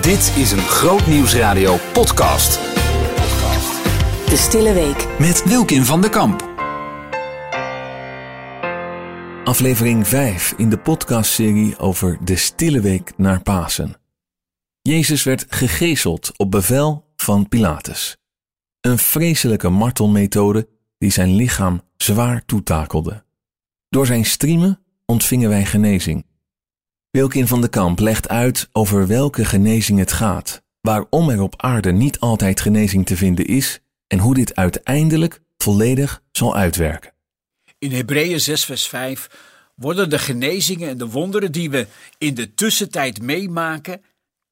Dit is een Groot Nieuwsradio podcast. De Stille Week. Met Wilkin van der Kamp. Aflevering 5 in de podcastserie over de Stille Week naar Pasen. Jezus werd gegezeld op bevel van Pilatus. Een vreselijke martelmethode die zijn lichaam zwaar toetakelde. Door zijn striemen ontvingen wij genezing. Wilkin van de Kamp legt uit over welke genezing het gaat, waarom er op aarde niet altijd genezing te vinden is en hoe dit uiteindelijk volledig zal uitwerken. In Hebreeën 6, vers 5 worden de genezingen en de wonderen die we in de tussentijd meemaken,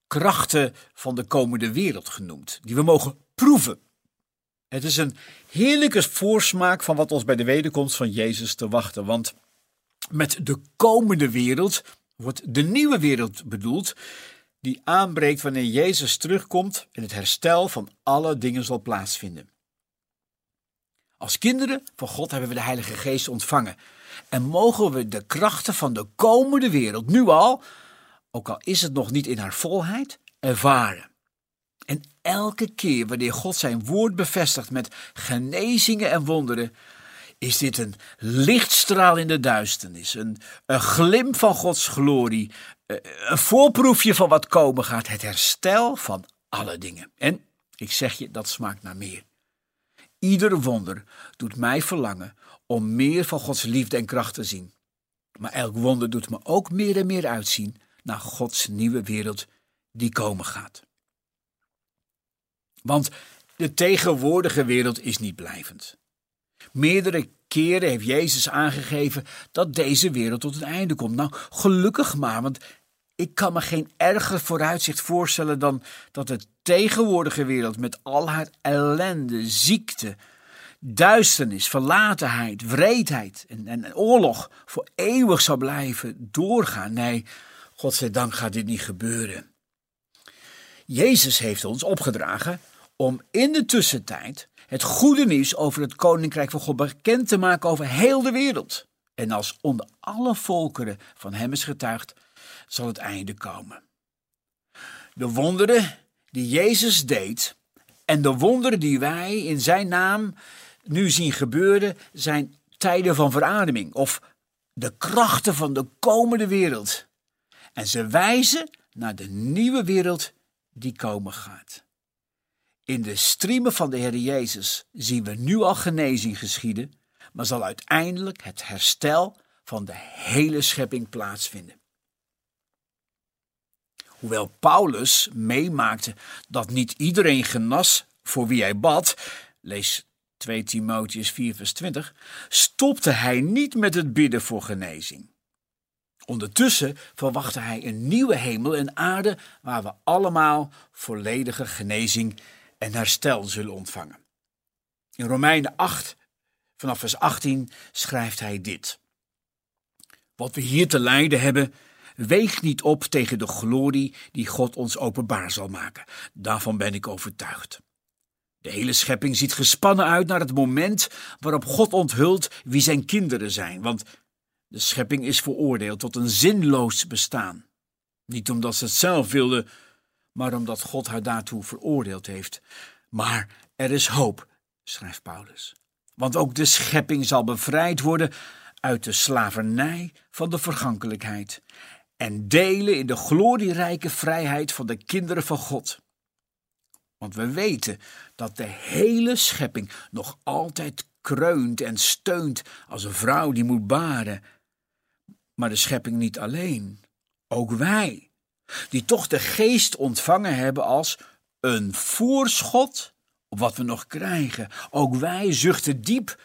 krachten van de komende wereld genoemd, die we mogen proeven. Het is een heerlijke voorsmaak van wat ons bij de wederkomst van Jezus te wachten, want met de komende wereld wordt de nieuwe wereld bedoeld, die aanbreekt wanneer Jezus terugkomt en het herstel van alle dingen zal plaatsvinden. Als kinderen van God hebben we de Heilige Geest ontvangen en mogen we de krachten van de komende wereld nu al, ook al is het nog niet in haar volheid, ervaren. En elke keer wanneer God zijn woord bevestigt met genezingen en wonderen, is dit een lichtstraal in de duisternis, een, een glimp van Gods glorie, eh, een voorproefje van wat komen gaat, het herstel van alle dingen. En ik zeg je, dat smaakt naar meer. Ieder wonder doet mij verlangen om meer van Gods liefde en kracht te zien. Maar elk wonder doet me ook meer en meer uitzien naar Gods nieuwe wereld die komen gaat. Want de tegenwoordige wereld is niet blijvend. Meerdere keren heeft Jezus aangegeven dat deze wereld tot een einde komt. Nou, gelukkig maar, want ik kan me geen erger vooruitzicht voorstellen dan dat de tegenwoordige wereld met al haar ellende, ziekte, duisternis, verlatenheid, wreedheid en, en oorlog voor eeuwig zal blijven doorgaan. Nee, godzijdank gaat dit niet gebeuren. Jezus heeft ons opgedragen om in de tussentijd het goede nieuws over het koninkrijk van God bekend te maken over heel de wereld. En als onder alle volkeren van hem is getuigd, zal het einde komen. De wonderen die Jezus deed en de wonderen die wij in zijn naam nu zien gebeuren, zijn tijden van verademing of de krachten van de komende wereld. En ze wijzen naar de nieuwe wereld die komen gaat. In de striemen van de Heer Jezus zien we nu al genezing geschieden, maar zal uiteindelijk het herstel van de hele schepping plaatsvinden. Hoewel Paulus meemaakte dat niet iedereen genas voor wie hij bad, lees 2 Timotheus 4 vers 20, stopte hij niet met het bidden voor genezing. Ondertussen verwachtte hij een nieuwe hemel en aarde waar we allemaal volledige genezing en herstel zullen ontvangen. In Romeinen 8, vanaf vers 18, schrijft hij dit. Wat we hier te lijden hebben, weegt niet op tegen de glorie die God ons openbaar zal maken. Daarvan ben ik overtuigd. De hele schepping ziet gespannen uit naar het moment waarop God onthult wie zijn kinderen zijn, want de schepping is veroordeeld tot een zinloos bestaan. Niet omdat ze het zelf wilde, maar omdat God haar daartoe veroordeeld heeft. Maar er is hoop, schrijft Paulus. Want ook de schepping zal bevrijd worden uit de slavernij van de vergankelijkheid en delen in de glorierijke vrijheid van de kinderen van God. Want we weten dat de hele schepping nog altijd kreunt en steunt als een vrouw die moet baren. Maar de schepping niet alleen, ook wij die toch de geest ontvangen hebben als een voorschot op wat we nog krijgen. Ook wij zuchten diep,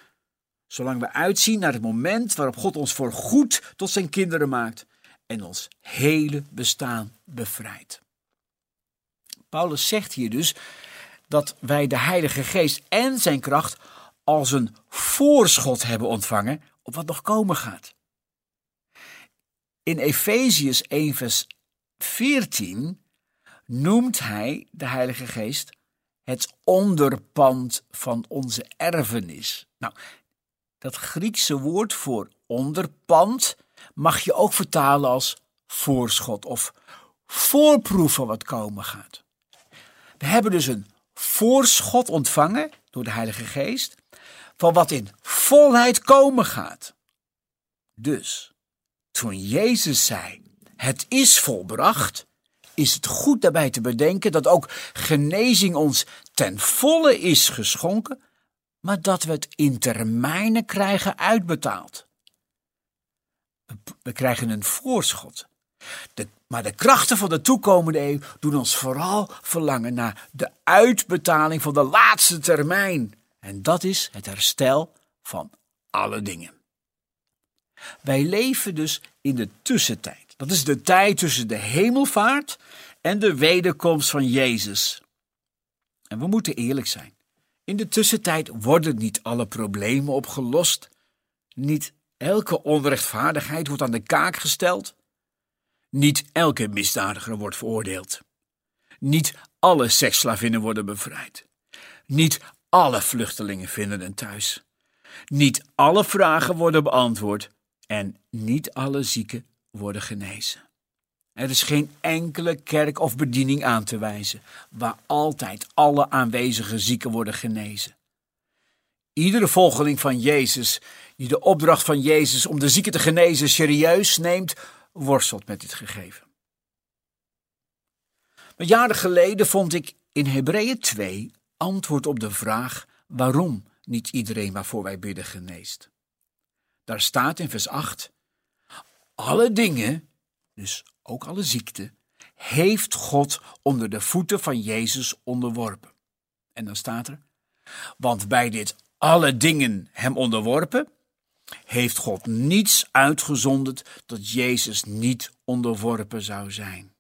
zolang we uitzien naar het moment waarop God ons voor goed tot zijn kinderen maakt en ons hele bestaan bevrijdt. Paulus zegt hier dus dat wij de Heilige Geest en zijn kracht als een voorschot hebben ontvangen op wat nog komen gaat. In Efeziërs 1 vers 14 noemt hij de Heilige Geest het onderpand van onze erfenis. Nou, dat Griekse woord voor onderpand mag je ook vertalen als voorschot of voorproef van wat komen gaat. We hebben dus een voorschot ontvangen door de Heilige Geest van wat in volheid komen gaat. Dus, toen Jezus zei: Het is volbracht, is het goed daarbij te bedenken dat ook genezing ons ten volle is geschonken, maar dat we het in termijnen krijgen uitbetaald. We krijgen een voorschot. Maar de krachten van de toekomende eeuw doen ons vooral verlangen naar de uitbetaling van de laatste termijn. En dat is het herstel van alle dingen. Wij leven dus in de tussentijd. Dat is de tijd tussen de hemelvaart en de wederkomst van Jezus. En we moeten eerlijk zijn. In de tussentijd worden niet alle problemen opgelost. Niet elke onrechtvaardigheid wordt aan de kaak gesteld. Niet elke misdadiger wordt veroordeeld. Niet alle seksslavinnen worden bevrijd. Niet alle vluchtelingen vinden een thuis. Niet alle vragen worden beantwoord en niet alle zieken worden genezen. Er is geen enkele kerk of bediening aan te wijzen waar altijd alle aanwezige zieken worden genezen. Iedere volgeling van Jezus die de opdracht van Jezus om de zieken te genezen serieus neemt, worstelt met dit gegeven. Maar jaren geleden vond ik in Hebreeën 2 antwoord op de vraag waarom niet iedereen waarvoor wij bidden geneest. Daar staat in vers 8: Alle dingen, dus ook alle ziekte, heeft God onder de voeten van Jezus onderworpen. En dan staat er: Want bij dit alle dingen hem onderworpen, heeft God niets uitgezonderd dat Jezus niet onderworpen zou zijn.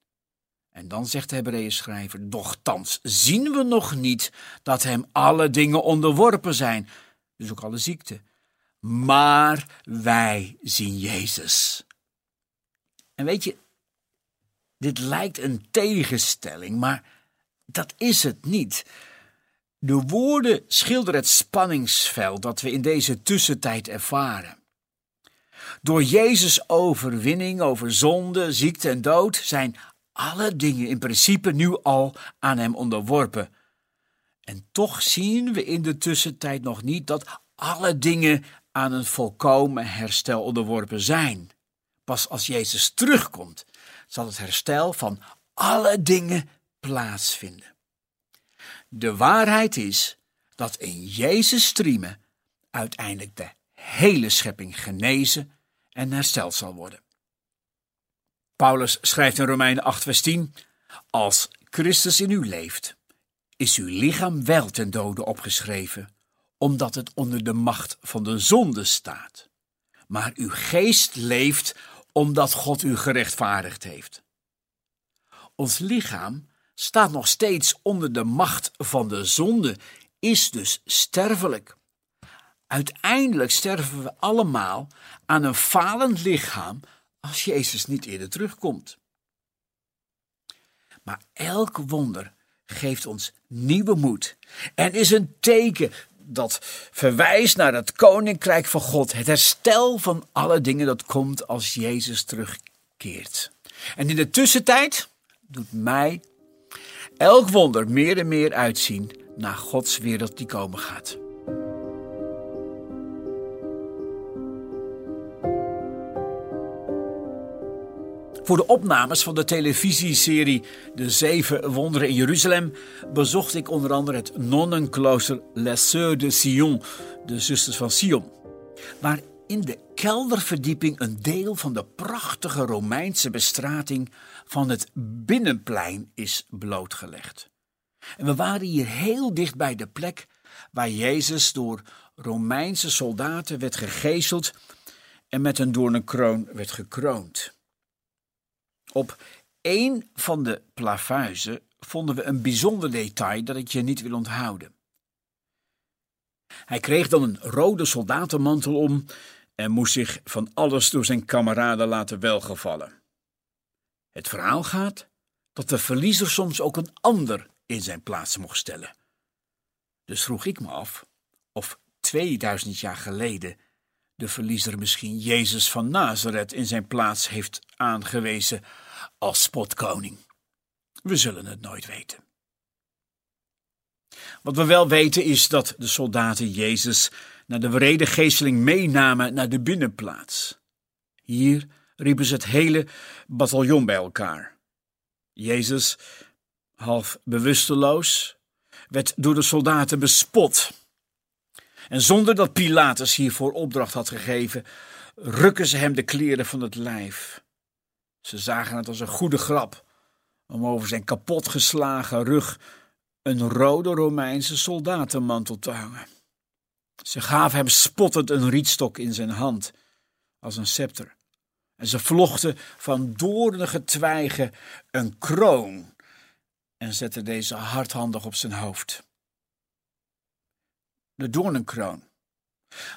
En dan zegt de Hebreeën schrijver, doch thans zien we nog niet dat hem alle dingen onderworpen zijn, dus ook alle ziekte. Maar wij zien Jezus. En weet je, dit lijkt een tegenstelling, maar dat is het niet. De woorden schilderen het spanningsveld dat we in deze tussentijd ervaren. Door Jezus' overwinning over zonde, ziekte en dood zijn alle dingen in principe nu al aan Hem onderworpen. En toch zien we in de tussentijd nog niet dat alle dingen aan een volkomen herstel onderworpen zijn. Pas als Jezus terugkomt, zal het herstel van alle dingen plaatsvinden. De waarheid is dat in Jezus striemen uiteindelijk de hele schepping genezen en hersteld zal worden. Paulus schrijft in Romeinen 8, vers 10: Als Christus in u leeft, is uw lichaam wel ten dode opgeschreven, omdat het onder de macht van de zonde staat. Maar uw geest leeft omdat God u gerechtvaardigd heeft. Ons lichaam staat nog steeds onder de macht van de zonde, is dus sterfelijk. Uiteindelijk sterven we allemaal aan een falend lichaam als Jezus niet eerder terugkomt. Maar elk wonder geeft ons nieuwe moed en is een teken dat verwijst naar het koninkrijk van God, het herstel van alle dingen dat komt als Jezus terugkeert. En in de tussentijd doet mij elk wonder meer en meer uitzien naar Gods wereld die komen gaat. Voor de opnames van de televisieserie De Zeven Wonderen in Jeruzalem bezocht ik onder andere het nonnenklooster Les Sœurs de Sion, de Zusters van Sion, waar in de kelderverdieping een deel van de prachtige Romeinse bestrating van het binnenplein is blootgelegd. En we waren hier heel dicht bij de plek waar Jezus door Romeinse soldaten werd gegezeld en met een doornenkroon werd gekroond. Op één van de plafuizen vonden we een bijzonder detail dat ik je niet wil onthouden. Hij kreeg dan een rode soldatenmantel om en moest zich van alles door zijn kameraden laten welgevallen. Het verhaal gaat dat de verliezer soms ook een ander in zijn plaats mocht stellen. Dus vroeg ik me af of 2000 jaar geleden de verliezer misschien Jezus van Nazareth in zijn plaats heeft aangewezen als spotkoning? We zullen het nooit weten. Wat we wel weten is dat de soldaten Jezus naar de wrede geesteling meenamen naar de binnenplaats. Hier riepen ze het hele bataljon bij elkaar. Jezus, half bewusteloos, werd door de soldaten bespot. En zonder dat Pilatus hiervoor opdracht had gegeven, rukken ze hem de kleren van het lijf. Ze zagen het als een goede grap om over zijn kapotgeslagen rug een rode Romeinse soldatenmantel te hangen. Ze gaven hem spottend een rietstok in zijn hand, als een scepter. En ze vlochten van doornige twijgen een kroon en zetten deze hardhandig op zijn hoofd. De doornenkroon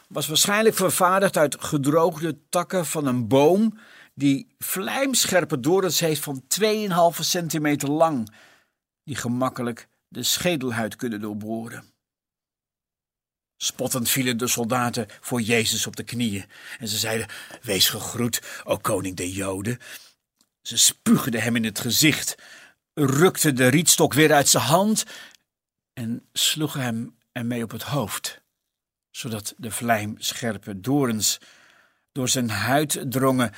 was waarschijnlijk vervaardigd uit gedroogde takken van een boom die vlijmscherpe dorens heeft van 2,5 centimeter lang, die gemakkelijk de schedelhuid kunnen doorboren. Spottend vielen de soldaten voor Jezus op de knieën en ze zeiden: Wees gegroet, o koning der Joden. Ze spuugden hem in het gezicht, rukten de rietstok weer uit zijn hand en sloegen hem ermee op het hoofd, zodat de vlijmscherpe dorens door zijn huid drongen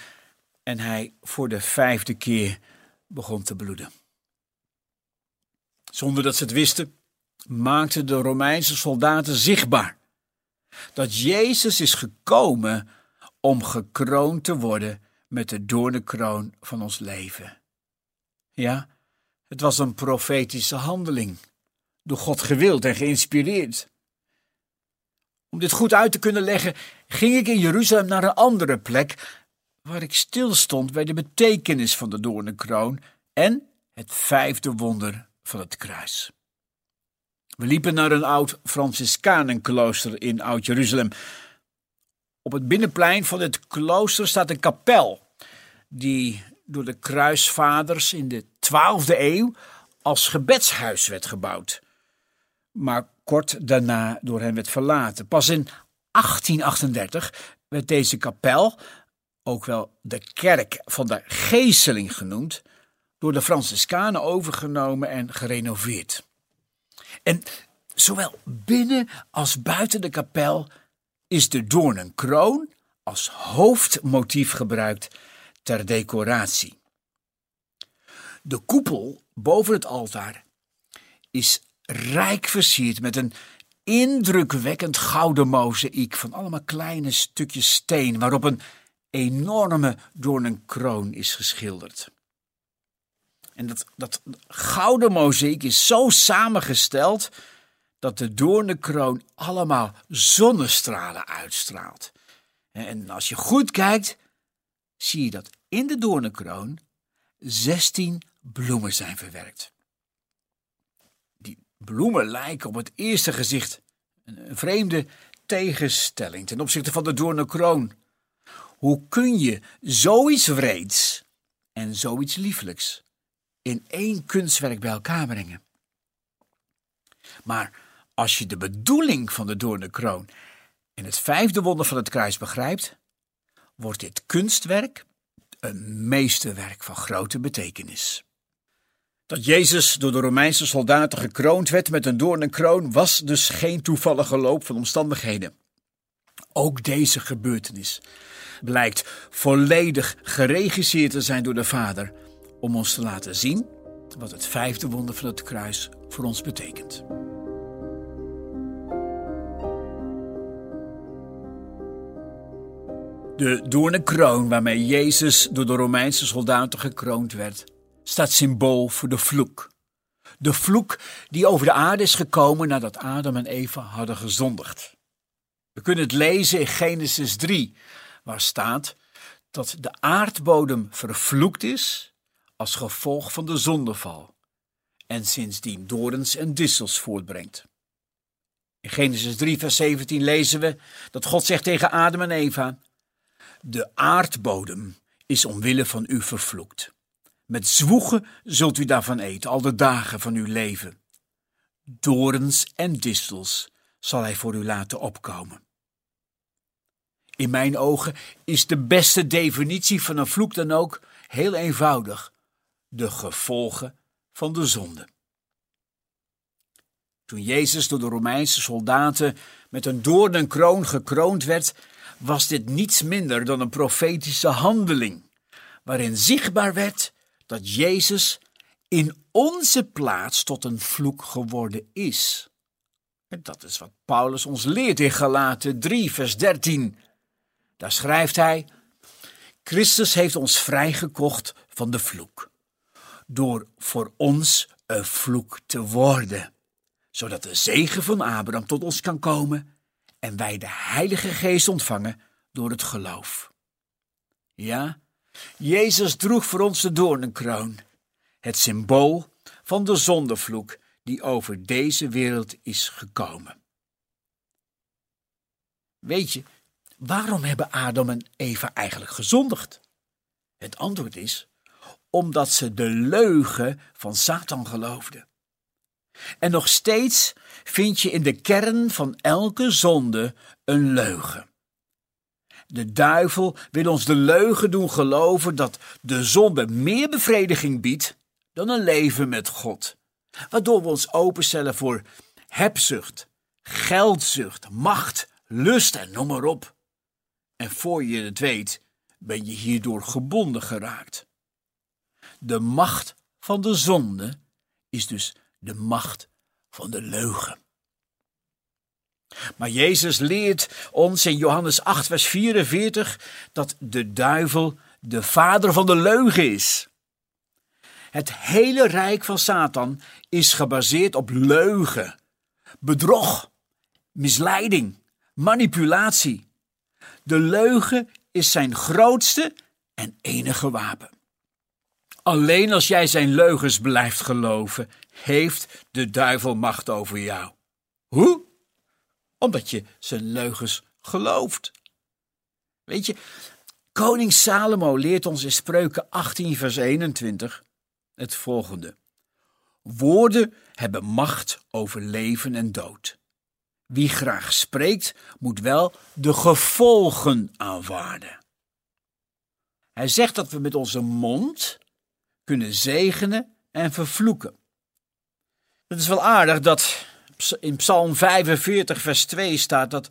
en hij voor de vijfde keer begon te bloeden. Zonder dat ze het wisten, maakten de Romeinse soldaten zichtbaar dat Jezus is gekomen om gekroond te worden met de doornenkroon van ons leven. Ja, het was een profetische handeling, door God gewild en geïnspireerd. Om dit goed uit te kunnen leggen, ging ik in Jeruzalem naar een andere plek, waar ik stilstond bij de betekenis van de doornenkroon en het vijfde wonder van het kruis. We liepen naar een oud Franciscanenklooster in Oud-Jeruzalem. Op het binnenplein van het klooster staat een kapel, die door de kruisvaders in de 12e eeuw als gebedshuis werd gebouwd, maar kort daarna door hen werd verlaten. Pas in 1838 werd deze kapel, ook wel de kerk van de Geeseling genoemd, door de Franciscanen overgenomen en gerenoveerd. En zowel binnen als buiten de kapel is de doornenkroon als hoofdmotief gebruikt ter decoratie. De koepel boven het altaar is rijk versierd met een indrukwekkend gouden mozaïek van allemaal kleine stukjes steen waarop een enorme doornenkroon is geschilderd. En dat, dat gouden mozaïek is zo samengesteld dat de doornenkroon allemaal zonnestralen uitstraalt. En als je goed kijkt, zie je dat in de doornenkroon 16 bloemen zijn verwerkt. Bloemen lijken op het eerste gezicht een vreemde tegenstelling ten opzichte van de doornenkroon. Hoe kun je zoiets wreeds en zoiets lieflijks in één kunstwerk bij elkaar brengen. Maar als je de bedoeling van de doornenkroon en het vijfde wonder van het kruis begrijpt, wordt dit kunstwerk een meesterwerk van grote betekenis. Dat Jezus door de Romeinse soldaten gekroond werd met een doornenkroon was dus geen toevallige loop van omstandigheden. Ook deze gebeurtenis blijkt volledig geregisseerd te zijn door de Vader om ons te laten zien wat het vijfde wonder van het kruis voor ons betekent. De doornenkroon waarmee Jezus door de Romeinse soldaten gekroond werd, staat symbool voor de vloek. De vloek die over de aarde is gekomen nadat Adam en Eva hadden gezondigd. We kunnen het lezen in Genesis 3, waar staat dat de aardbodem vervloekt is als gevolg van de zondeval en sindsdien dorens en dissels voortbrengt. In Genesis 3, vers 17 lezen we dat God zegt tegen Adam en Eva: De aardbodem is omwille van u vervloekt. Met zwoegen zult u daarvan eten, al de dagen van uw leven. Dorens en distels zal hij voor u laten opkomen. In mijn ogen is de beste definitie van een vloek dan ook heel eenvoudig de gevolgen van de zonde. Toen Jezus door de Romeinse soldaten met een doornenkroon gekroond werd, was dit niets minder dan een profetische handeling, waarin zichtbaar werd dat Jezus in onze plaats tot een vloek geworden is. En dat is wat Paulus ons leert in Galaten 3, vers 13. Daar schrijft hij: Christus heeft ons vrijgekocht van de vloek, door voor ons een vloek te worden zodat de zegen van Abraham tot ons kan komen en wij de Heilige Geest ontvangen door het geloof. Ja, Jezus droeg voor ons de doornenkroon, het symbool van de zondevloek die over deze wereld is gekomen. Weet je, waarom hebben Adam en Eva eigenlijk gezondigd? Het antwoord is omdat ze de leugen van Satan geloofden. En nog steeds vind je in de kern van elke zonde een leugen. De duivel wil ons de leugen doen geloven dat de zonde meer bevrediging biedt dan een leven met God, waardoor we ons openstellen voor hebzucht, geldzucht, macht, lust en noem maar op. En voor je het weet, ben je hierdoor gebonden geraakt. De macht van de zonde is dus de macht van de leugen. Maar Jezus leert ons in Johannes 8, vers 44 dat de duivel de vader van de leugen is. Het hele rijk van Satan is gebaseerd op leugen, bedrog, misleiding, manipulatie. De leugen is zijn grootste en enige wapen. Alleen als jij zijn leugens blijft geloven, heeft de duivel macht over jou. Hoe? Omdat je zijn leugens gelooft. Weet je, koning Salomo leert ons in Spreuken 18, vers 21 het volgende. Woorden hebben macht over leven en dood. Wie graag spreekt, moet wel de gevolgen aanvaarden. Hij zegt dat we met onze mond kunnen zegenen en vervloeken. Het is wel aardig dat in Psalm 45, vers 2 staat dat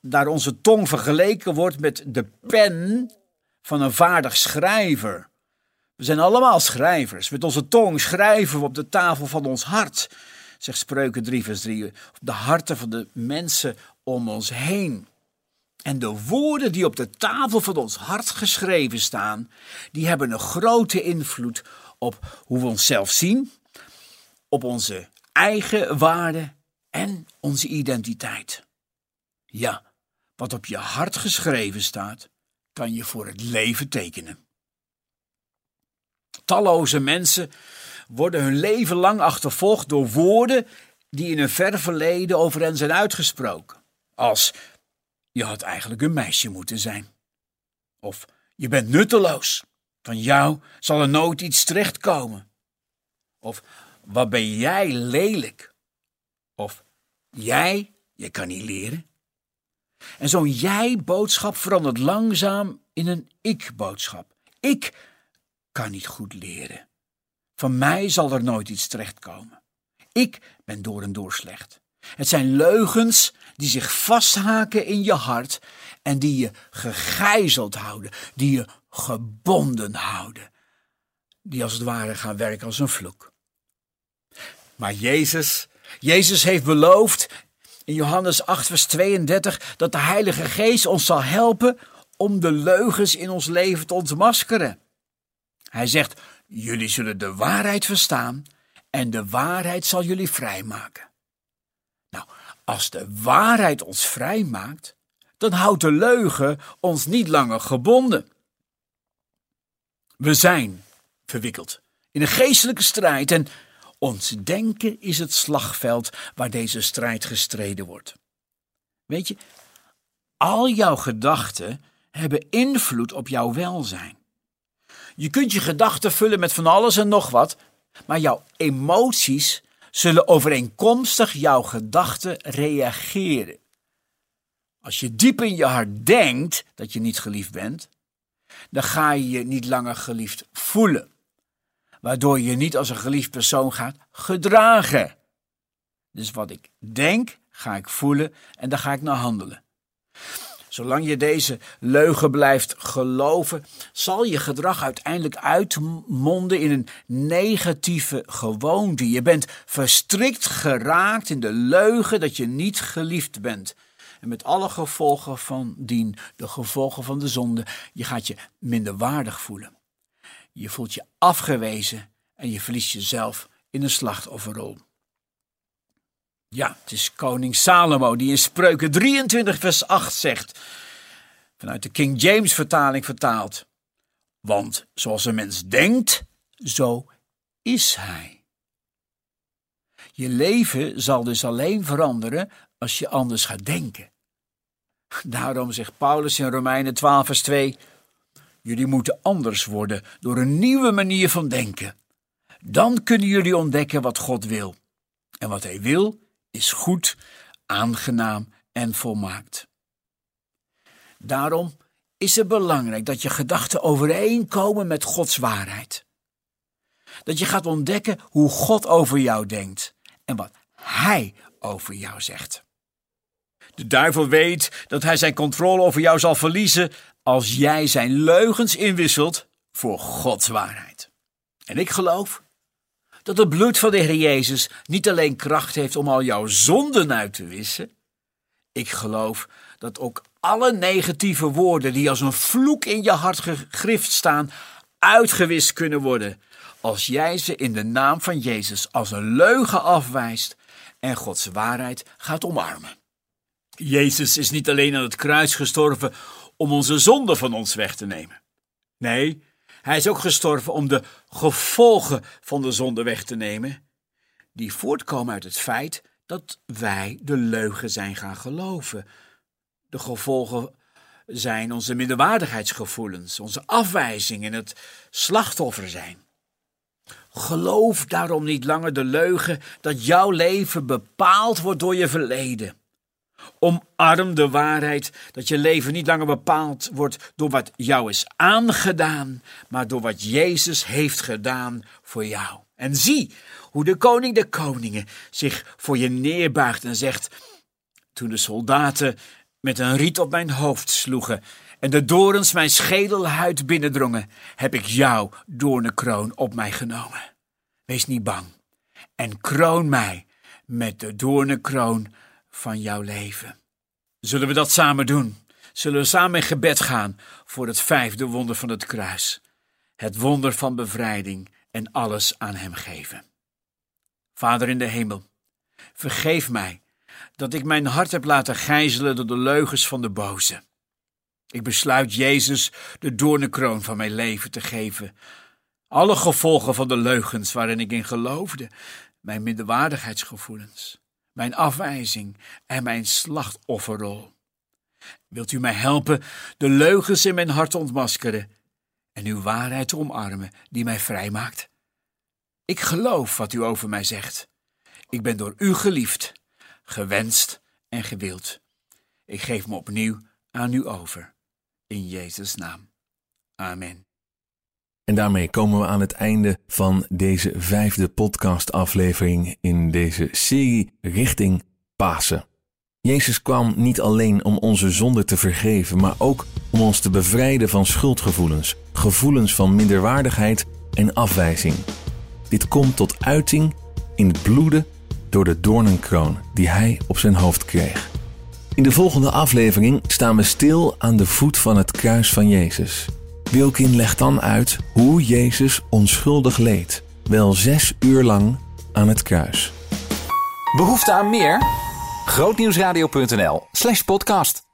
daar onze tong vergeleken wordt met de pen van een vaardig schrijver. We zijn allemaal schrijvers. Met onze tong schrijven we op de tafel van ons hart, zegt Spreuken 3, vers 3. Op de harten van de mensen om ons heen. En de woorden die op de tafel van ons hart geschreven staan, die hebben een grote invloed op hoe we onszelf zien, op onze eigen waarde en onze identiteit. Ja, wat op je hart geschreven staat, kan je voor het leven tekenen. Talloze mensen worden hun leven lang achtervolgd door woorden die in een ver verleden over hen zijn uitgesproken. Als je had eigenlijk een meisje moeten zijn. Of je bent nutteloos. Van jou zal er nooit iets terechtkomen. Of wat ben jij lelijk? Of jij, je kan niet leren. En zo'n jij-boodschap verandert langzaam in een ik-boodschap. Ik kan niet goed leren. Van mij zal er nooit iets terechtkomen. Ik ben door en door slecht. Het zijn leugens die zich vasthaken in je hart en die je gegijzeld houden, die je gebonden houden, die als het ware gaan werken als een vloek. Maar Jezus, Jezus heeft beloofd in Johannes 8, vers 32 dat de Heilige Geest ons zal helpen om de leugens in ons leven te ontmaskeren. Hij zegt: Jullie zullen de waarheid verstaan en de waarheid zal jullie vrijmaken. Nou, als de waarheid ons vrijmaakt, dan houdt de leugen ons niet langer gebonden. We zijn verwikkeld in een geestelijke strijd en ons denken is het slagveld waar deze strijd gestreden wordt. Weet je, al jouw gedachten hebben invloed op jouw welzijn. Je kunt je gedachten vullen met van alles en nog wat, maar jouw emoties zullen overeenkomstig jouw gedachten reageren. Als je diep in je hart denkt dat je niet geliefd bent, dan ga je je niet langer geliefd voelen. Waardoor je niet als een geliefd persoon gaat gedragen. Dus wat ik denk, ga ik voelen en dan ga ik naar handelen. Zolang je deze leugen blijft geloven, zal je gedrag uiteindelijk uitmonden in een negatieve gewoonte. Je bent verstrikt geraakt in de leugen dat je niet geliefd bent. En met alle gevolgen van dien, de gevolgen van de zonde, je gaat je minderwaardig voelen. Je voelt je afgewezen en je verliest jezelf in een slachtofferrol. Ja, het is koning Salomo die in Spreuken 23 vers 8 zegt, vanuit de King James vertaling vertaald. Want zoals een mens denkt, zo is hij. Je leven zal dus alleen veranderen als je anders gaat denken. Daarom zegt Paulus in Romeinen 12 vers 2, jullie moeten anders worden door een nieuwe manier van denken. Dan kunnen jullie ontdekken wat God wil. En wat hij wil is goed, aangenaam en volmaakt. Daarom is het belangrijk dat je gedachten overeenkomen met Gods waarheid. Dat je gaat ontdekken hoe God over jou denkt en wat Hij over jou zegt. De duivel weet dat hij zijn controle over jou zal verliezen als jij zijn leugens inwisselt voor Gods waarheid. En ik geloof dat het bloed van de Heer Jezus niet alleen kracht heeft om al jouw zonden uit te wissen. Ik geloof dat ook alle negatieve woorden die als een vloek in je hart gegrift staan, uitgewist kunnen worden als jij ze in de naam van Jezus als een leugen afwijst en Gods waarheid gaat omarmen. Jezus is niet alleen aan het kruis gestorven om onze zonde van ons weg te nemen. Nee, hij is ook gestorven om de gevolgen van de zonde weg te nemen, die voortkomen uit het feit dat wij de leugen zijn gaan geloven. De gevolgen zijn onze minderwaardigheidsgevoelens, onze afwijzing en het slachtoffer zijn. Geloof daarom niet langer de leugen dat jouw leven bepaald wordt door je verleden. Omarm de waarheid dat je leven niet langer bepaald wordt door wat jou is aangedaan, maar door wat Jezus heeft gedaan voor jou. En zie hoe de koning der koningen zich voor je neerbuigt en zegt: Toen de soldaten met een riet op mijn hoofd sloegen en de dorens mijn schedelhuid binnendrongen, heb ik jou doornenkroon op mij genomen. Wees niet bang en kroon mij met de doornenkroon van jouw leven. Zullen we dat samen doen? Zullen we samen in gebed gaan voor het vijfde wonder van het kruis? Het wonder van bevrijding en alles aan Hem geven. Vader in de hemel, vergeef mij dat ik mijn hart heb laten gijzelen door de leugens van de boze. Ik besluit Jezus de doornenkroon van mijn leven te geven. Alle gevolgen van de leugens waarin ik in geloofde, mijn minderwaardigheidsgevoelens, mijn afwijzing en mijn slachtofferrol. Wilt u mij helpen de leugens in mijn hart ontmaskeren en uw waarheid te omarmen die mij vrijmaakt? Ik geloof wat u over mij zegt. Ik ben door u geliefd, gewenst en gewild. Ik geef me opnieuw aan u over. In Jezus' naam. Amen. En daarmee komen we aan het einde van deze vijfde podcastaflevering in deze serie richting Pasen. Jezus kwam niet alleen om onze zonde te vergeven, maar ook om ons te bevrijden van schuldgevoelens, gevoelens van minderwaardigheid en afwijzing. Dit komt tot uiting in het bloeden door de doornenkroon die hij op zijn hoofd kreeg. In de volgende aflevering staan we stil aan de voet van het kruis van Jezus. Wilkin legt dan uit hoe Jezus onschuldig leed, wel zes uur lang aan het kruis. Behoefte aan meer? Grootnieuwsradio.nl slash podcast.